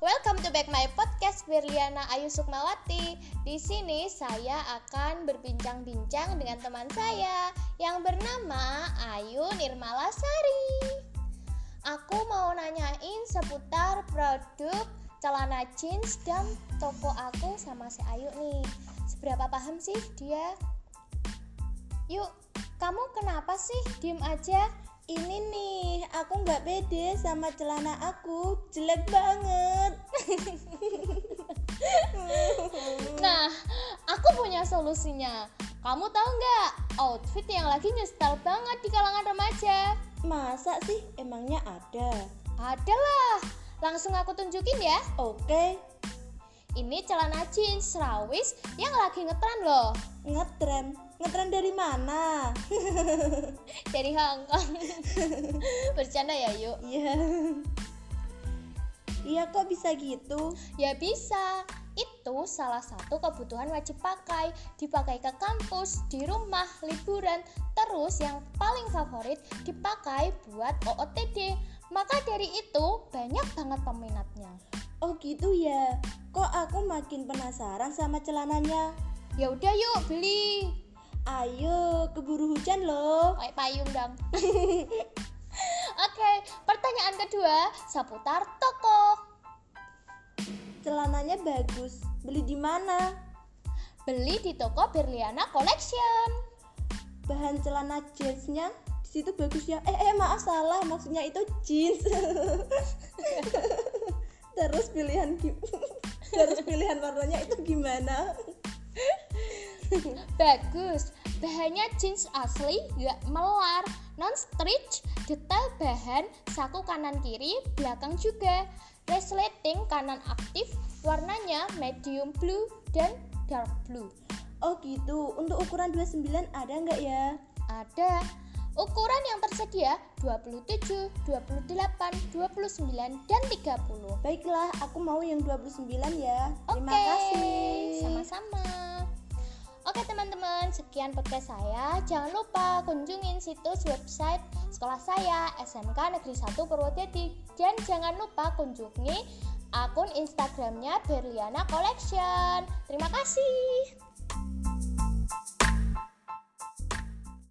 Welcome to back my podcast Berliana Ayu Sukmawati. Di sini saya akan berbincang-bincang dengan teman saya yang bernama Ayu Nirmala Sari. Aku mau nanyain seputar produk celana jeans dan toko aku sama si Ayu nih. Seberapa paham sih dia? Yuk, kamu kenapa sih diem aja? Ini nih, aku nggak pede sama celana aku, jelek banget. Nah, aku punya solusinya. Kamu tahu nggak outfit yang lagi nyestal banget di kalangan remaja? Masa sih emangnya ada? Ada lah. Langsung aku tunjukin ya. Oke, Ini celana jeans rawis yang lagi ngetren loh ngetren. Ngetren dari mana? dari Hong Kong. Bercanda ya yuk. Iya. Iya kok bisa gitu? Ya bisa. Itu salah satu kebutuhan wajib pakai, dipakai ke kampus, di rumah, liburan, terus yang paling favorit dipakai buat OOTD. Maka dari itu banyak banget peminatnya. Oh gitu ya. Kok aku makin penasaran sama celananya? Ya udah yuk beli. Ayo, keburu hujan loh. Kayak payung dong. Oke, pertanyaan kedua seputar toko. Celananya bagus. Beli di mana? Beli di toko Berliana Collection. Bahan celana jeansnya di situ bagus ya. Eh, eh maaf salah, maksudnya itu jeans. Terus pilihan Terus pilihan warnanya itu gimana? Bagus. Bahannya jeans asli, gak melar, non stretch, detail bahan, saku kanan kiri, belakang juga. Resleting kanan aktif, warnanya medium blue dan dark blue. Oh gitu. Untuk ukuran 29 ada nggak ya? Ada ukuran yang tersedia 27, 28, 29 dan 30. Baiklah, aku mau yang 29 ya. Terima Oke, kasih. Sama-sama. Oke teman-teman, sekian podcast saya. Jangan lupa kunjungin situs website sekolah saya SMK Negeri 1 Purwodadi dan jangan lupa kunjungi akun Instagramnya Berliana Collection. Terima kasih.